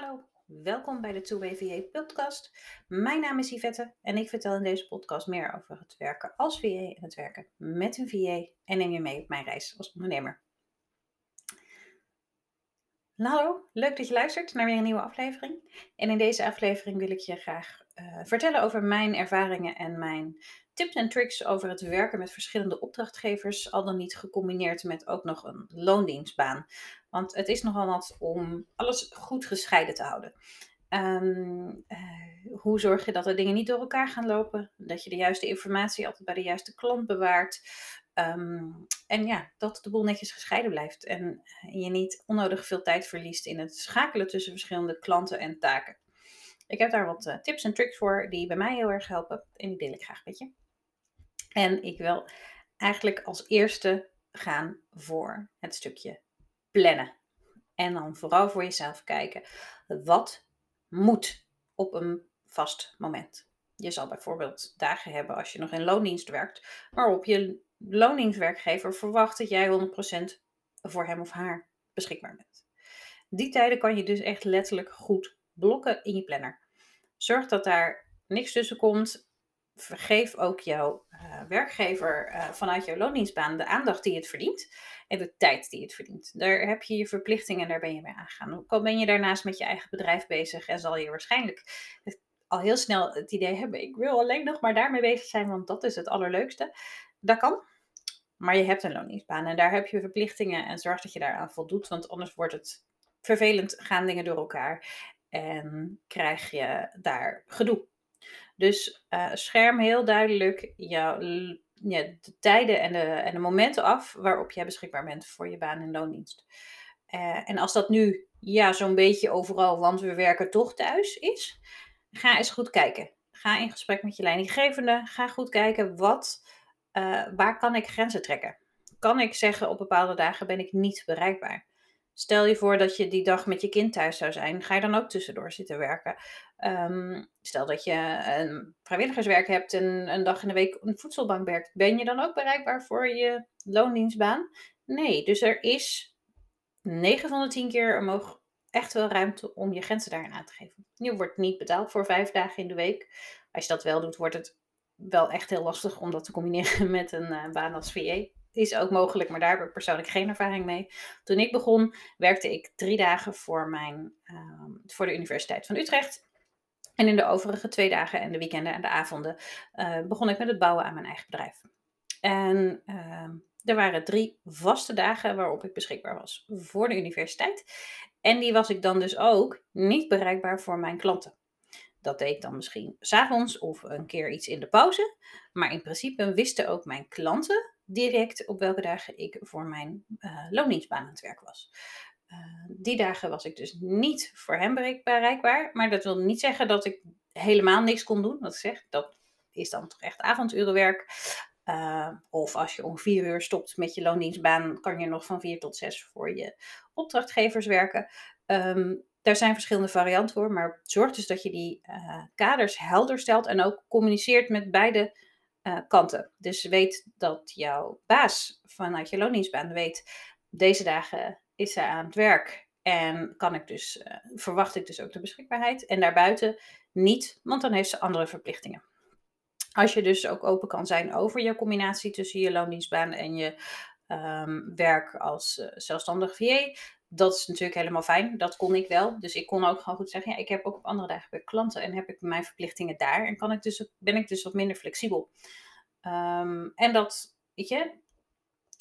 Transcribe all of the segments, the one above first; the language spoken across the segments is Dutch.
Hallo, welkom bij de Two Way VA podcast. Mijn naam is Yvette en ik vertel in deze podcast meer over het werken als VA en het werken met een VA en neem je mee op mijn reis als ondernemer. Hallo, leuk dat je luistert naar weer een nieuwe aflevering. En in deze aflevering wil ik je graag uh, vertellen over mijn ervaringen en mijn tips en tricks over het werken met verschillende opdrachtgevers, al dan niet gecombineerd met ook nog een loondienstbaan. Want het is nogal wat om alles goed gescheiden te houden. Um, uh, hoe zorg je dat de dingen niet door elkaar gaan lopen? Dat je de juiste informatie altijd bij de juiste klant bewaart. Um, en ja, dat de boel netjes gescheiden blijft. En je niet onnodig veel tijd verliest in het schakelen tussen verschillende klanten en taken. Ik heb daar wat uh, tips en tricks voor die bij mij heel erg helpen. En die deel ik graag met je. En ik wil eigenlijk als eerste gaan voor het stukje plannen. En dan vooral voor jezelf kijken. Wat moet op een vast moment? Je zal bijvoorbeeld dagen hebben als je nog in loondienst werkt, waarop je loondienstwerkgever verwacht dat jij 100% voor hem of haar beschikbaar bent. Die tijden kan je dus echt letterlijk goed blokken in je planner. Zorg dat daar niks tussen komt vergeef ook jouw werkgever uh, vanuit jouw loondienstbaan de aandacht die het verdient en de tijd die het verdient. Daar heb je je verplichtingen en daar ben je mee aangegaan. Al ben je daarnaast met je eigen bedrijf bezig en zal je waarschijnlijk al heel snel het idee hebben: ik wil alleen nog maar daarmee bezig zijn, want dat is het allerleukste. Dat kan. Maar je hebt een loondienstbaan en daar heb je verplichtingen en zorg dat je daaraan voldoet, want anders wordt het vervelend, gaan dingen door elkaar en krijg je daar gedoe. Dus uh, scherm heel duidelijk jouw, ja, de tijden en de, en de momenten af waarop jij beschikbaar bent voor je baan en loondienst. Uh, en als dat nu ja, zo'n beetje overal, want we werken toch thuis is, ga eens goed kijken. Ga in gesprek met je leidinggevende. Ga goed kijken wat, uh, waar kan ik grenzen trekken. Kan ik zeggen op bepaalde dagen ben ik niet bereikbaar? Stel je voor dat je die dag met je kind thuis zou zijn, ga je dan ook tussendoor zitten werken? Um, stel dat je een vrijwilligerswerk hebt en een dag in de week een voedselbank werkt, ben je dan ook bereikbaar voor je loondienstbaan? Nee, dus er is 9 van de 10 keer er echt wel ruimte om je grenzen daarin aan te geven. Je wordt niet betaald voor vijf dagen in de week. Als je dat wel doet, wordt het wel echt heel lastig om dat te combineren met een uh, baan als VA is ook mogelijk, maar daar heb ik persoonlijk geen ervaring mee. Toen ik begon, werkte ik drie dagen voor, mijn, uh, voor de Universiteit van Utrecht. En in de overige twee dagen en de weekenden en de avonden uh, begon ik met het bouwen aan mijn eigen bedrijf. En uh, er waren drie vaste dagen waarop ik beschikbaar was voor de universiteit. En die was ik dan dus ook niet bereikbaar voor mijn klanten. Dat deed ik dan misschien s'avonds of een keer iets in de pauze. Maar in principe wisten ook mijn klanten direct op welke dagen ik voor mijn uh, loondienstbaan aan het werk was. Uh, die dagen was ik dus niet voor hem bereikbaar. Maar dat wil niet zeggen dat ik helemaal niks kon doen. Wat ik zeg, dat is dan toch echt avondurenwerk. Uh, of als je om vier uur stopt met je loondienstbaan, kan je nog van vier tot zes voor je opdrachtgevers werken. Um, daar zijn verschillende varianten voor, maar zorg dus dat je die kaders helder stelt en ook communiceert met beide uh, kanten. Dus weet dat jouw baas vanuit je loondienstbaan weet, deze dagen is zij aan het werk en kan ik dus, uh, verwacht ik dus ook de beschikbaarheid. En daarbuiten niet, want dan heeft ze andere verplichtingen. Als je dus ook open kan zijn over je combinatie tussen je loondienstbaan en je um, werk als uh, zelfstandig VA, dat is natuurlijk helemaal fijn. Dat kon ik wel. Dus ik kon ook gewoon goed zeggen, ja, ik heb ook op andere dagen bij klanten en heb ik mijn verplichtingen daar. En kan ik dus, ben ik dus wat minder flexibel. Um, en dat, weet je,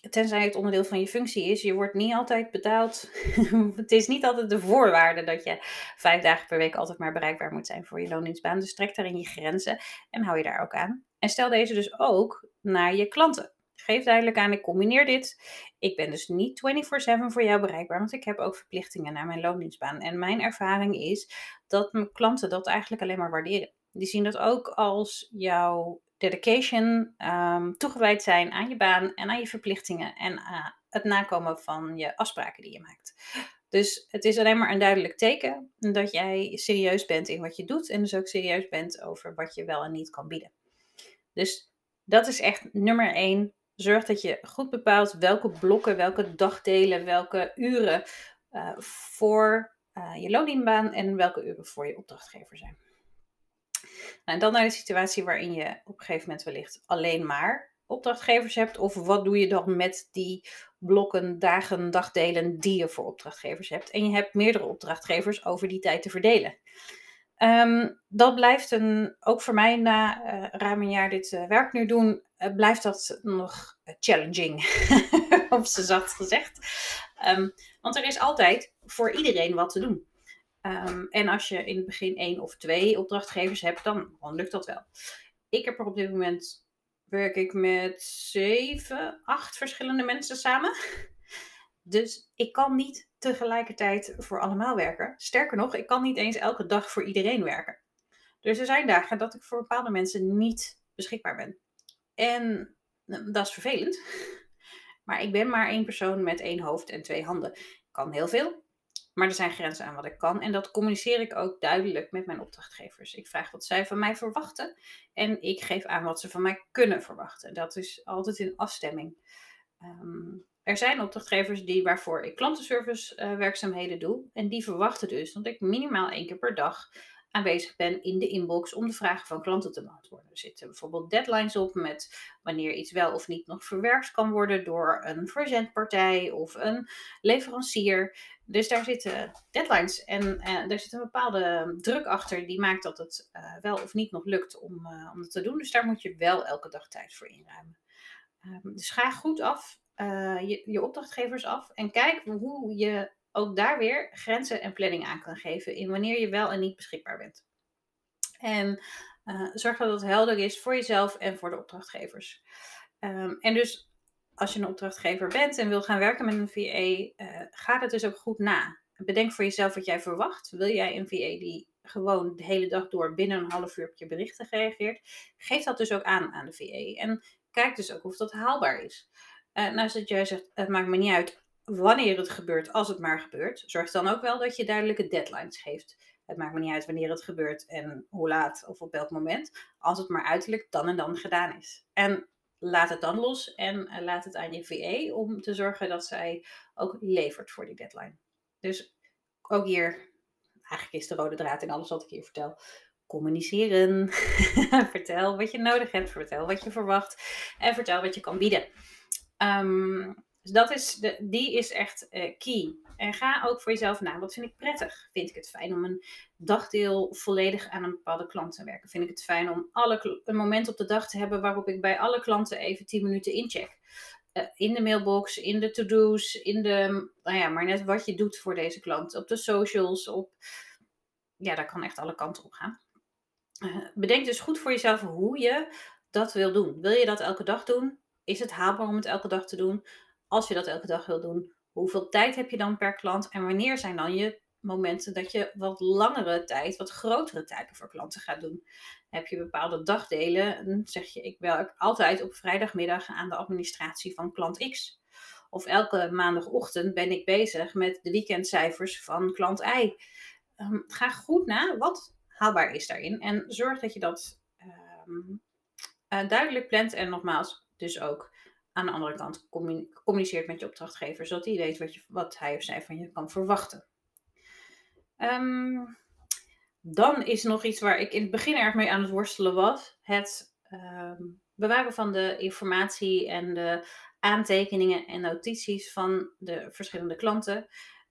tenzij het onderdeel van je functie is, je wordt niet altijd betaald. het is niet altijd de voorwaarde dat je vijf dagen per week altijd maar bereikbaar moet zijn voor je loondienstbaan. Dus trek daarin je grenzen en hou je daar ook aan. En stel deze dus ook naar je klanten. Geef duidelijk aan, ik combineer dit. Ik ben dus niet 24/7 voor jou bereikbaar, want ik heb ook verplichtingen naar mijn loondienstbaan. En mijn ervaring is dat mijn klanten dat eigenlijk alleen maar waarderen. Die zien dat ook als jouw dedication, um, toegewijd zijn aan je baan en aan je verplichtingen en uh, het nakomen van je afspraken die je maakt. Dus het is alleen maar een duidelijk teken dat jij serieus bent in wat je doet en dus ook serieus bent over wat je wel en niet kan bieden. Dus dat is echt nummer één Zorg dat je goed bepaalt welke blokken, welke dagdelen, welke uren uh, voor uh, je loondienbaan en welke uren voor je opdrachtgever zijn. Nou, en dan naar de situatie waarin je op een gegeven moment wellicht alleen maar opdrachtgevers hebt. Of wat doe je dan met die blokken, dagen, dagdelen die je voor opdrachtgevers hebt. En je hebt meerdere opdrachtgevers over die tijd te verdelen. Ehm, dat blijft een, ook voor mij na uh, ruim een jaar dit werk nu doen, blijft dat nog challenging, op ze zacht gezegd. Um, want er is altijd voor iedereen wat te doen. Um, en als je in het begin één of twee opdrachtgevers hebt, dan, dan lukt dat wel. Ik heb er op dit moment, werk ik met zeven, acht verschillende mensen samen. Dus ik kan niet tegelijkertijd voor allemaal werken. Sterker nog, ik kan niet eens elke dag voor iedereen werken. Dus er zijn dagen dat ik voor bepaalde mensen niet beschikbaar ben. En nou, dat is vervelend. Maar ik ben maar één persoon met één hoofd en twee handen. Ik kan heel veel, maar er zijn grenzen aan wat ik kan. En dat communiceer ik ook duidelijk met mijn opdrachtgevers. Ik vraag wat zij van mij verwachten. En ik geef aan wat ze van mij kunnen verwachten. Dat is altijd in afstemming. Um, er zijn opdrachtgevers die, waarvoor ik klantenservice uh, werkzaamheden doe. En die verwachten dus dat ik minimaal één keer per dag aanwezig ben in de inbox om de vragen van klanten te beantwoorden. Er zitten bijvoorbeeld deadlines op met wanneer iets wel of niet nog verwerkt kan worden door een verzendpartij of een leverancier. Dus daar zitten deadlines en er zit een bepaalde druk achter die maakt dat het uh, wel of niet nog lukt om, uh, om het te doen. Dus daar moet je wel elke dag tijd voor inruimen. Um, dus ga goed af je, je opdrachtgevers af en kijk hoe je ook daar weer grenzen en planning aan kan geven in wanneer je wel en niet beschikbaar bent. En uh, zorg dat het helder is voor jezelf en voor de opdrachtgevers. Um, en dus als je een opdrachtgever bent en wil gaan werken met een VA, eh, ga het dus ook goed na. Bedenk voor jezelf wat jij verwacht. Wil jij een VA die gewoon de hele dag door binnen een half uur op je berichten reageert? Geef dat dus ook aan aan de VA. En kijk dus ook of dat haalbaar is. Uh, nou, dat jij zegt, het maakt me niet uit wanneer het gebeurt, als het maar gebeurt. Zorg dan ook wel dat je duidelijke deadlines geeft. Het maakt me niet uit wanneer het gebeurt en hoe laat of op welk moment. Als het maar uiterlijk dan en dan gedaan is. En laat het dan los en uh, laat het aan je VA om te zorgen dat zij ook levert voor die deadline. Dus ook hier, eigenlijk is de rode draad in alles wat ik hier vertel. Communiceren. vertel wat je nodig hebt. Vertel wat je verwacht. En vertel wat je kan bieden. Um, dus dat is de, die is echt uh, key. En ga ook voor jezelf na. Wat vind ik prettig? Vind ik het fijn om een dagdeel volledig aan een bepaalde klant te werken? Vind ik het fijn om alle, een moment op de dag te hebben waarop ik bij alle klanten even 10 minuten incheck? Uh, in de mailbox, in de to-do's, in de, nou ja, maar net wat je doet voor deze klant. Op de socials, op, ja, daar kan echt alle kanten op gaan. Uh, bedenk dus goed voor jezelf hoe je dat wil doen. Wil je dat elke dag doen? Is het haalbaar om het elke dag te doen? Als je dat elke dag wil doen, hoeveel tijd heb je dan per klant? En wanneer zijn dan je momenten dat je wat langere tijd, wat grotere tijden voor klanten gaat doen? Heb je bepaalde dagdelen? Zeg je, ik werk altijd op vrijdagmiddag aan de administratie van klant X. Of elke maandagochtend ben ik bezig met de weekendcijfers van klant Y. Um, ga goed na wat haalbaar is daarin. En zorg dat je dat um, uh, duidelijk plant. En nogmaals, dus ook aan de andere kant communiceert met je opdrachtgever, zodat hij weet wat, je, wat hij of zij van je kan verwachten. Um, dan is nog iets waar ik in het begin erg mee aan het worstelen was: het um, bewaren van de informatie en de aantekeningen en notities van de verschillende klanten.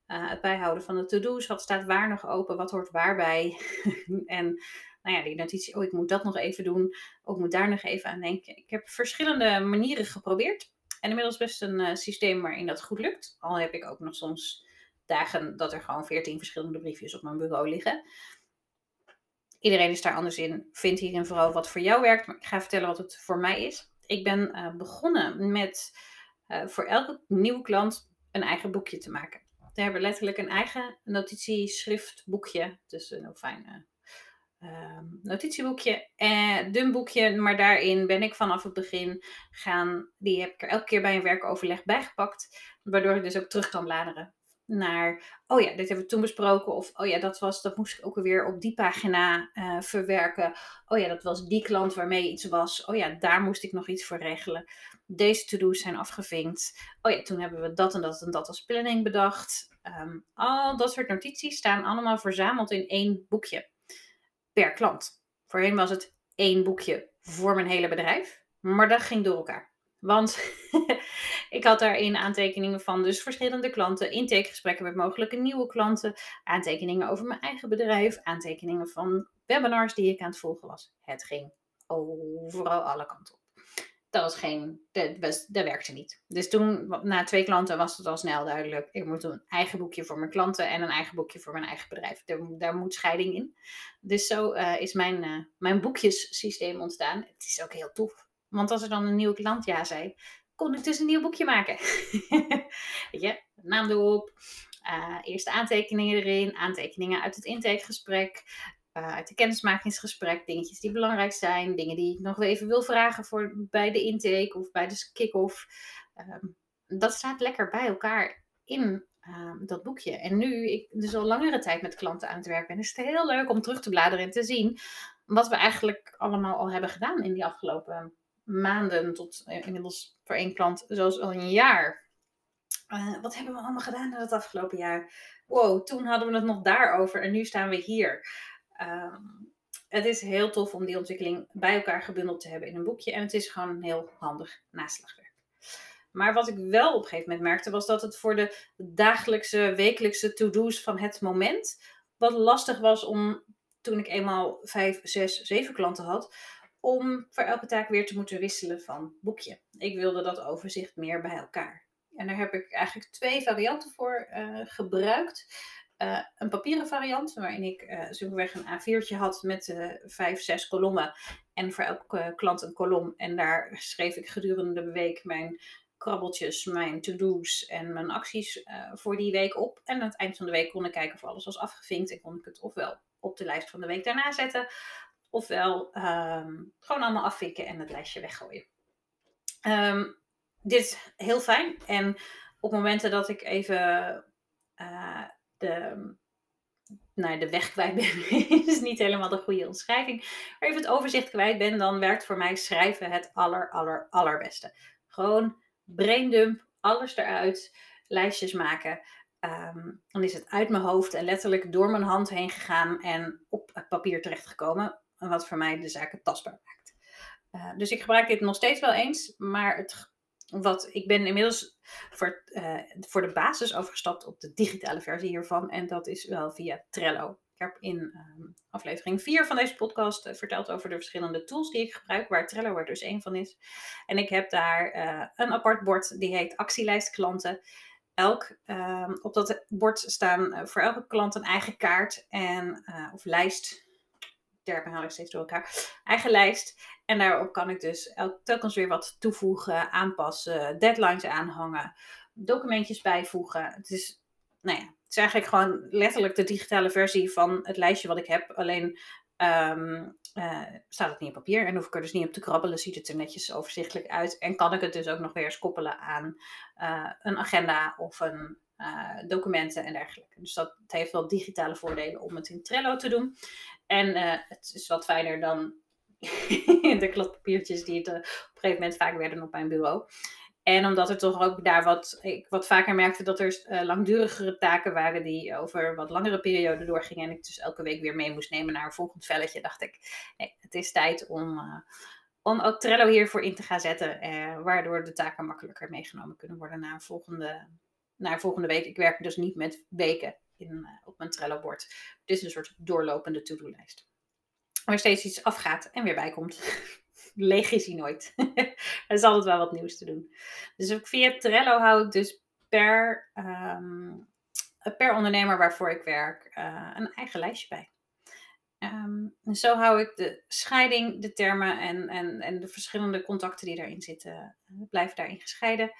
Uh, het bijhouden van de to-do's, wat staat waar nog open, wat hoort waarbij. en nou ja, die notitie, oh, ik moet dat nog even doen. Oh, ik moet daar nog even aan denken. Ik heb verschillende manieren geprobeerd. En inmiddels best een uh, systeem waarin dat goed lukt. Al heb ik ook nog soms dagen dat er gewoon veertien verschillende briefjes op mijn bureau liggen. Iedereen is daar anders in. Vind hierin vooral wat voor jou werkt. Maar ik ga vertellen wat het voor mij is. Ik ben uh, begonnen met uh, voor elke nieuwe klant een eigen boekje te maken. We hebben letterlijk een eigen notitieschriftboekje. Dus een heel fijn notitieboekje. Uh, dun boekje, maar daarin ben ik vanaf het begin gaan. Die heb ik er elke keer bij een werkoverleg bijgepakt. Waardoor ik dus ook terug kan bladeren. naar, oh ja, dit hebben we toen besproken. Of, oh ja, dat, was, dat moest ik ook weer op die pagina uh, verwerken. Oh ja, dat was die klant waarmee iets was. Oh ja, daar moest ik nog iets voor regelen. Deze to-do's zijn afgevinkt. Oh ja, toen hebben we dat en dat en dat als planning bedacht. Um, al dat soort notities staan allemaal verzameld in één boekje per klant. Voorheen was het één boekje voor mijn hele bedrijf, maar dat ging door elkaar. Want ik had daarin aantekeningen van dus verschillende klanten, intakegesprekken met mogelijke nieuwe klanten, aantekeningen over mijn eigen bedrijf, aantekeningen van webinars die ik aan het volgen was. Het ging overal alle kanten op dat was geen, dat, was, werkte niet. Dus toen, na twee klanten, was het al snel duidelijk. Ik moet een eigen boekje voor mijn klanten en een eigen boekje voor mijn eigen bedrijf. Daar, moet scheiding in. Dus zo uh, is mijn, uh, mijn ontstaan. Het is ook heel tof. Want als er dan een nieuwe klant ja zei, kon ik dus een nieuw boekje maken. Weet je, naam erop. Uh, eerste aantekeningen erin, aantekeningen uit het intakegesprek, uh, uit de kennismakingsgesprek, dingetjes die belangrijk zijn, dingen die ik nog even wil vragen voor, bij de intake of bij de kick-off. Ehm, dat staat lekker bij elkaar in ehm, dat boekje. En nu ik dus al langere tijd met klanten aan het werk ben, is het heel leuk om terug te bladeren en te zien wat we eigenlijk allemaal al hebben gedaan in die afgelopen maanden tot eh, inmiddels voor één klant zoals al een jaar. Uh, wat hebben we allemaal gedaan in het afgelopen jaar? Wow, toen hadden we het nog daarover en nu staan we hier. Ehm, het is heel tof om die ontwikkeling bij elkaar gebundeld te hebben in een boekje. En het is gewoon heel handig naslagwerk. Maar wat ik wel op een gegeven moment merkte, was dat het voor de dagelijkse, wekelijkse to-do's van het moment wat lastig was om, toen ik eenmaal vijf, zes, zeven klanten had, om voor elke taak weer te moeten wisselen van boekje. Ik wilde dat overzicht meer bij elkaar. En daar heb ik eigenlijk twee varianten voor uh, gebruikt. Uh, een papieren variant, waarin ik uh, een A4'tje had met uh, vijf, zes kolommen. En voor elke klant een kolom. En daar schreef ik gedurende de week mijn krabbeltjes, mijn to-do's en mijn acties voor die week op. En aan het eind van de week kon ik kijken of alles was afgevinkt. En kon ik het ofwel op de lijst van de week daarna zetten. Ofwel um, gewoon allemaal afvinken en het lijstje weggooien. Um, dit is heel fijn. En op momenten dat ik even de, nou, de weg kwijt ben, is niet helemaal de goede omschrijving. Maar even het overzicht kwijt ben, dan werkt voor mij schrijven het aller, aller, allerbeste. Gewoon braindump, alles eruit, lijstjes maken. Ehm, dan is het uit mijn hoofd en letterlijk door mijn hand heen gegaan en op het papier terechtgekomen. Wat voor mij de zaken tastbaar maakt. Uh, dus ik gebruik dit nog steeds wel eens, maar het wat, ik ben inmiddels voor, uh, voor de basis overgestapt op de digitale versie hiervan. En dat is wel via Trello. Ik heb in um, aflevering 4 van deze podcast uh, verteld over de verschillende tools die ik gebruik, waar Trello er dus één van is. En ik heb daar uh, een apart bord, die heet Actielijst Klanten. Elk, um, op dat bord staan voor elke klant een eigen kaart en, of lijst. Termen haal ik steeds door elkaar. Eigen lijst. En daarop kan ik dus elk, telkens weer wat toevoegen, aanpassen, deadlines aanhangen, documentjes bijvoegen. Het is, nou ja, het is eigenlijk gewoon letterlijk de digitale versie van het lijstje wat ik heb. Alleen um, uh, staat het niet op papier en hoef ik er dus niet op te krabbelen. Ziet het er netjes overzichtelijk uit. En kan ik het dus ook nog weer eens koppelen aan uh, een agenda of een uh, documenten en dergelijke. Dus dat heeft wel digitale voordelen om het in Trello te doen. En het is wat fijner dan de kladpapiertjes die het, uh, op een gegeven moment vaak werden op mijn bureau. En omdat er toch ook daar wat, ik wat vaker merkte dat er uh, langdurigere taken waren die over wat langere perioden doorgingen. En ik dus elke week weer mee moest nemen naar een volgend velletje. Dacht ik, het is tijd om, om ook Trello hiervoor in te gaan zetten. waardoor de taken makkelijker meegenomen kunnen worden naar volgende, naar een volgende week. Ik werk dus niet met weken in, op mijn Trello bord. Het is een soort doorlopende to-do-lijst waar steeds iets afgaat en weer bijkomt. Leeg is hij nooit. er is altijd wel wat nieuws te doen. Dus via Trello hou ik dus per, um, per ondernemer waarvoor ik werk uh, een eigen lijstje bij. Um, en zo hou ik de scheiding, de termen en, en, en de verschillende contacten die daarin zitten, uh, blijven daarin gescheiden.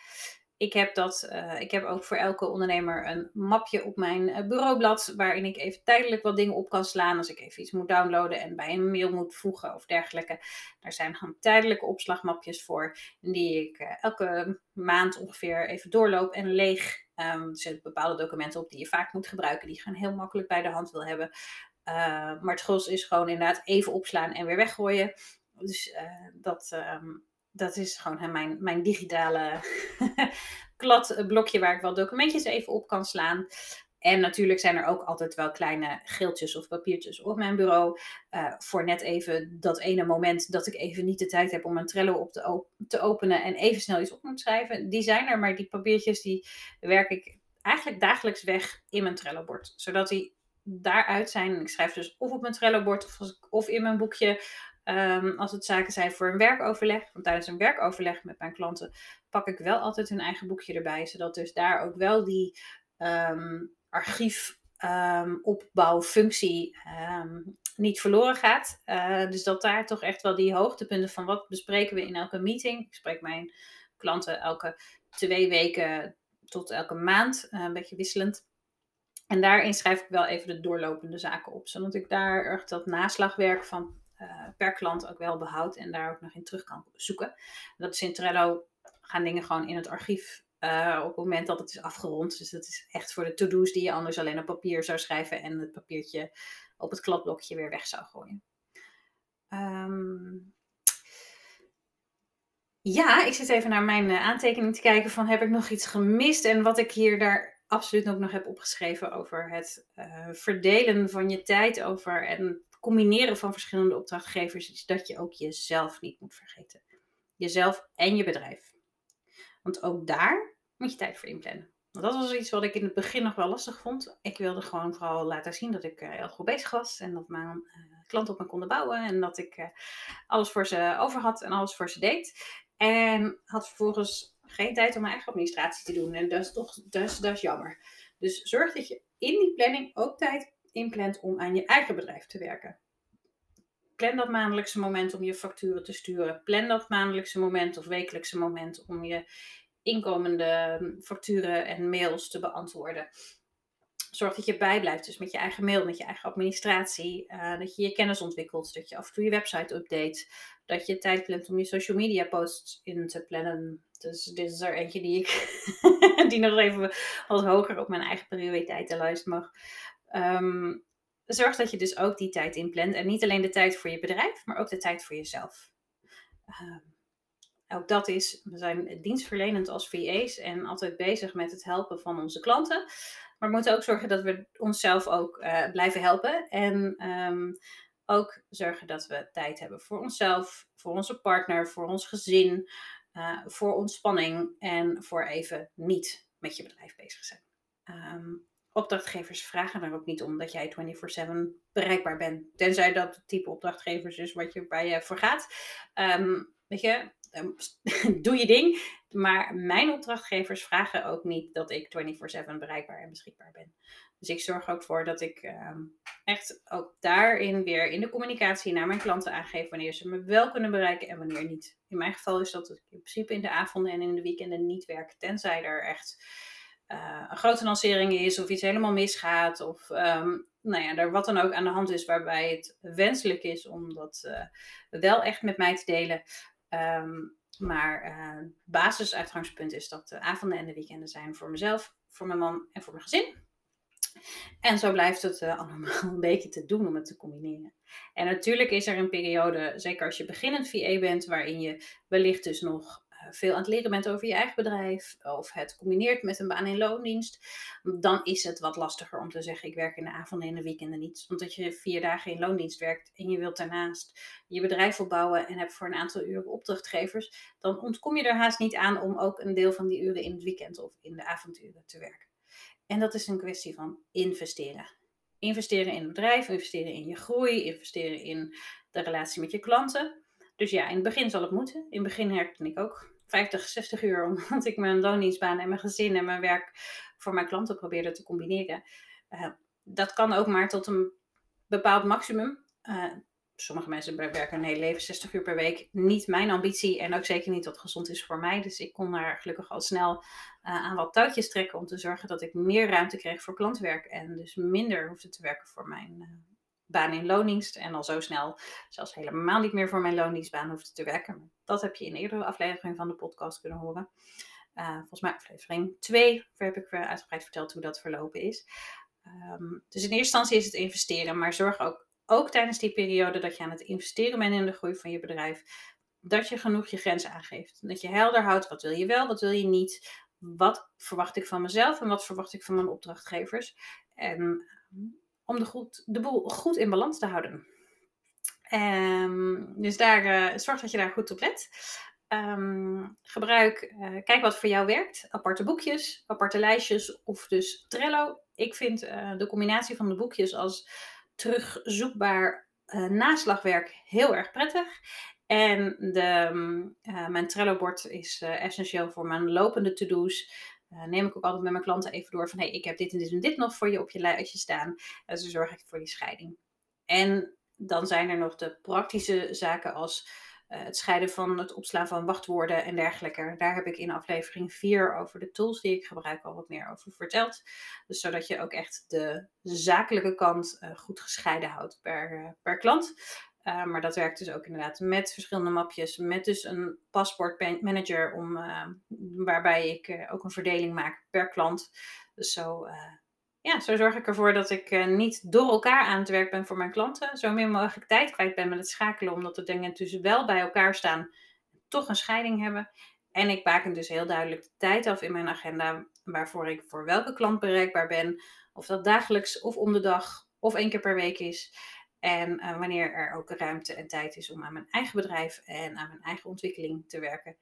Ik heb, dat, eh, ik heb ook voor elke ondernemer een mapje op mijn uh, bureaublad. Waarin ik even tijdelijk wat dingen op kan slaan. Als ik even iets moet downloaden en bij een mail moet voegen of dergelijke. Daar zijn gewoon tijdelijke opslagmapjes voor. Die ik uh, elke maand ongeveer even doorloop en leeg. Um, er zitten bepaalde documenten op die je vaak moet gebruiken. Die je gewoon heel makkelijk bij de hand wil hebben. maar het gros is gewoon inderdaad even opslaan en weer weggooien. Dus dat. Um, dat is gewoon mijn, mijn digitale kladblokje waar ik wel documentjes even op kan slaan. En natuurlijk zijn er ook altijd wel kleine geeltjes of papiertjes op mijn bureau. Uh, voor net even dat ene moment dat ik even niet de tijd heb om mijn Trello op te, te, openen en even snel iets op moet schrijven. Die zijn er, maar die papiertjes die werk ik eigenlijk dagelijks weg in mijn Trello-bord. Zodat die daaruit zijn. Ik schrijf dus of op mijn Trello-bord of, of in mijn boekje Um, als het zaken zijn voor een werkoverleg, want tijdens een werkoverleg met mijn klanten pak ik wel altijd hun eigen boekje erbij, zodat dus daar ook wel die um, archiefopbouwfunctie um, niet verloren gaat. Uh, dus dat daar toch echt wel die hoogtepunten van wat bespreken we in elke meeting. Ik spreek mijn klanten elke twee weken tot elke maand, uh, een beetje wisselend. En daarin schrijf ik wel even de doorlopende zaken op, zodat ik daar echt dat naslagwerk van uh, per klant ook wel behoud en daar ook nog in terug kan zoeken. Dat is in Trello gaan dingen gewoon in het archief uh, op het moment dat het is afgerond. Dus dat is echt voor de to-do's die je anders alleen op papier zou schrijven en het papiertje op het kladblokje weer weg zou gooien. Um, ja, ik zit even naar mijn uh, aantekening te kijken van heb ik nog iets gemist en wat ik hier daar absoluut ook nog heb opgeschreven over het verdelen van je tijd over en combineren van verschillende opdrachtgevers is dat je ook jezelf niet moet vergeten. Jezelf en je bedrijf. Want ook daar moet je tijd voor inplannen. Want dat was iets wat ik in het begin nog wel lastig vond. Ik wilde gewoon vooral laten zien dat ik uh, heel goed bezig was. En dat mijn uh, klanten op me konden bouwen. En dat ik uh, alles voor ze over had en alles voor ze deed. En had vervolgens geen tijd om mijn eigen administratie te doen. En dat is toch dat is jammer. Dus zorg dat je in die planning ook tijd inplant om aan je eigen bedrijf te werken. Plan dat maandelijkse moment om je facturen te sturen. Plan dat maandelijkse moment of wekelijkse moment om je inkomende facturen en mails te beantwoorden. Zorg dat je bijblijft, dus met je eigen mail, met je eigen administratie. Uh, dat je je kennis ontwikkelt, dat je af en toe je website update. Dat je tijd plant om je social media posts in te plannen. Dus dit is er eentje die ik die nog even wat hoger op mijn eigen prioriteitenlijst mag. Um, zorg dat je dus ook die tijd inplant. En niet alleen de tijd voor je bedrijf, maar ook de tijd voor jezelf. Um, ook dat is, we zijn dienstverlenend als VA's en altijd bezig met het helpen van onze klanten. Maar we moeten ook zorgen dat we onszelf ook uh, blijven helpen. En um, ook zorgen dat we tijd hebben voor onszelf, voor onze partner, voor ons gezin, uh, voor ontspanning en voor even niet met je bedrijf bezig zijn. Opdrachtgevers vragen er ook niet om dat jij 24/7 bereikbaar bent. Tenzij dat het type opdrachtgevers is wat je, bij je voor gaat. Um, weet je, um, doe je ding. Maar mijn opdrachtgevers vragen ook niet dat ik 24/7 bereikbaar en beschikbaar ben. Dus ik zorg ook voor dat ik um, echt ook daarin weer in de communicatie naar mijn klanten aangeef wanneer ze me wel kunnen bereiken en wanneer niet. In mijn geval is dat ik in principe in de avonden en in de weekenden niet werk, tenzij er echt uh, een grote lancering is of iets helemaal misgaat of um, nou ja, er wat dan ook aan de hand is waarbij het wenselijk is om dat uh, wel echt met mij te delen. Um, maar uh, basisuitgangspunt is dat de avonden en de weekenden zijn voor mezelf, voor mijn man en voor mijn gezin. En zo blijft het allemaal een beetje te doen om het te combineren. En natuurlijk is er een periode, zeker als je beginnend VA bent, waarin je wellicht dus nog veel aan het leren bent over je eigen bedrijf, of het combineert met een baan in loondienst, dan is het wat lastiger om te zeggen: ik werk in de avonden en de weekenden niet. Want dat je vier dagen in loondienst werkt en je wilt daarnaast je bedrijf opbouwen en hebt voor een aantal uren opdrachtgevers, dan ontkom je er haast niet aan om ook een deel van die uren in het weekend of in de avonduren te werken. En dat is een kwestie van investeren. Investeren in het bedrijf, investeren in je groei, investeren in de relatie met je klanten. Dus ja, in het begin zal het moeten. In het begin herkende ik ook 50, 60 uur, omdat ik mijn loondienstbaan en mijn gezin en mijn werk voor mijn klanten probeerde te combineren. Uh, dat kan ook maar tot een bepaald maximum. Uh, sommige mensen werken een hele leven 60 uur per week. Niet mijn ambitie en ook zeker niet wat gezond is voor mij. Dus ik kon daar gelukkig al snel uh, aan wat touwtjes trekken om te zorgen dat ik meer ruimte kreeg voor klantwerk. En dus minder hoefde te werken voor mijn baan in loondienst. En al zo snel zelfs helemaal niet meer voor mijn loondienstbaan hoefde te werken. Dat heb je in eerdere aflevering van de podcast kunnen horen. Uh, volgens mij aflevering 2 heb ik uitgebreid verteld hoe dat verlopen is. Um, dus in eerste instantie is het investeren, maar zorg ook, ook tijdens die periode dat je aan het investeren bent in de groei van je bedrijf, dat je genoeg je grenzen aangeeft. Dat je helder houdt, wat wil je wel, wat wil je niet, wat verwacht ik van mezelf en wat verwacht ik van mijn opdrachtgevers. En ehm, om de, goed, de boel goed in balans te houden. Um, dus daar, uh, zorg dat je daar goed op let. Um, gebruik, uh, kijk wat voor jou werkt. Aparte boekjes, aparte lijstjes of dus Trello. Ik vind uh, de combinatie van de boekjes als terugzoekbaar naslagwerk heel erg prettig. En de, mijn Trello-bord is essentieel voor mijn lopende to-do's. Neem ik ook altijd met mijn klanten even door van hey, ik heb dit en dit en dit nog voor je op je lijstje staan. En zo zorg ik voor die scheiding. En dan zijn er nog de praktische zaken als uh, het scheiden van het opslaan van wachtwoorden en dergelijke. Daar heb ik in aflevering 4 over de tools die ik gebruik al wat meer over verteld. Dus zodat je ook echt de zakelijke kant uh, goed gescheiden houdt per, per klant. Maar dat werkt dus ook inderdaad met verschillende mapjes, met dus een paspoortmanager, om, waarbij ik ook een verdeling maak per klant. Dus zo ja, zo zorg ik ervoor dat ik niet door elkaar aan het werk ben voor mijn klanten. Zo min mogelijk tijd kwijt ben met het schakelen, omdat de dingen tussen wel bij elkaar staan, toch een scheiding hebben. En ik baken dus heel duidelijk de tijd af in mijn agenda waarvoor ik voor welke klant bereikbaar ben. Of dat dagelijks of om de dag of één keer per week is. En uh, wanneer er ook ruimte en tijd is om aan mijn eigen bedrijf en aan mijn eigen ontwikkeling te werken.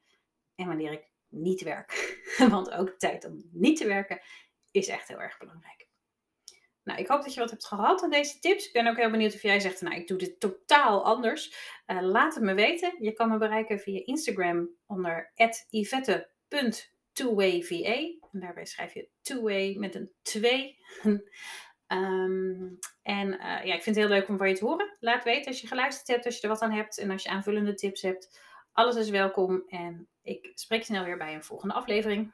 En wanneer ik niet werk. Want ook tijd om niet te werken is echt heel erg belangrijk. Nou, ik hoop dat je wat hebt gehad aan deze tips. Ik ben ook heel benieuwd of jij zegt, nou, ik doe dit totaal anders. Uh, laat het me weten. Je kan me bereiken via Instagram onder yvette.twayva. En daarbij schrijf je two-way met een 2. ehm, en uh, ja, ik vind het heel leuk om van je te horen. Laat weten als je geluisterd hebt, als je er wat aan hebt en als je aanvullende tips hebt. Alles is welkom en ik spreek snel weer bij een volgende aflevering.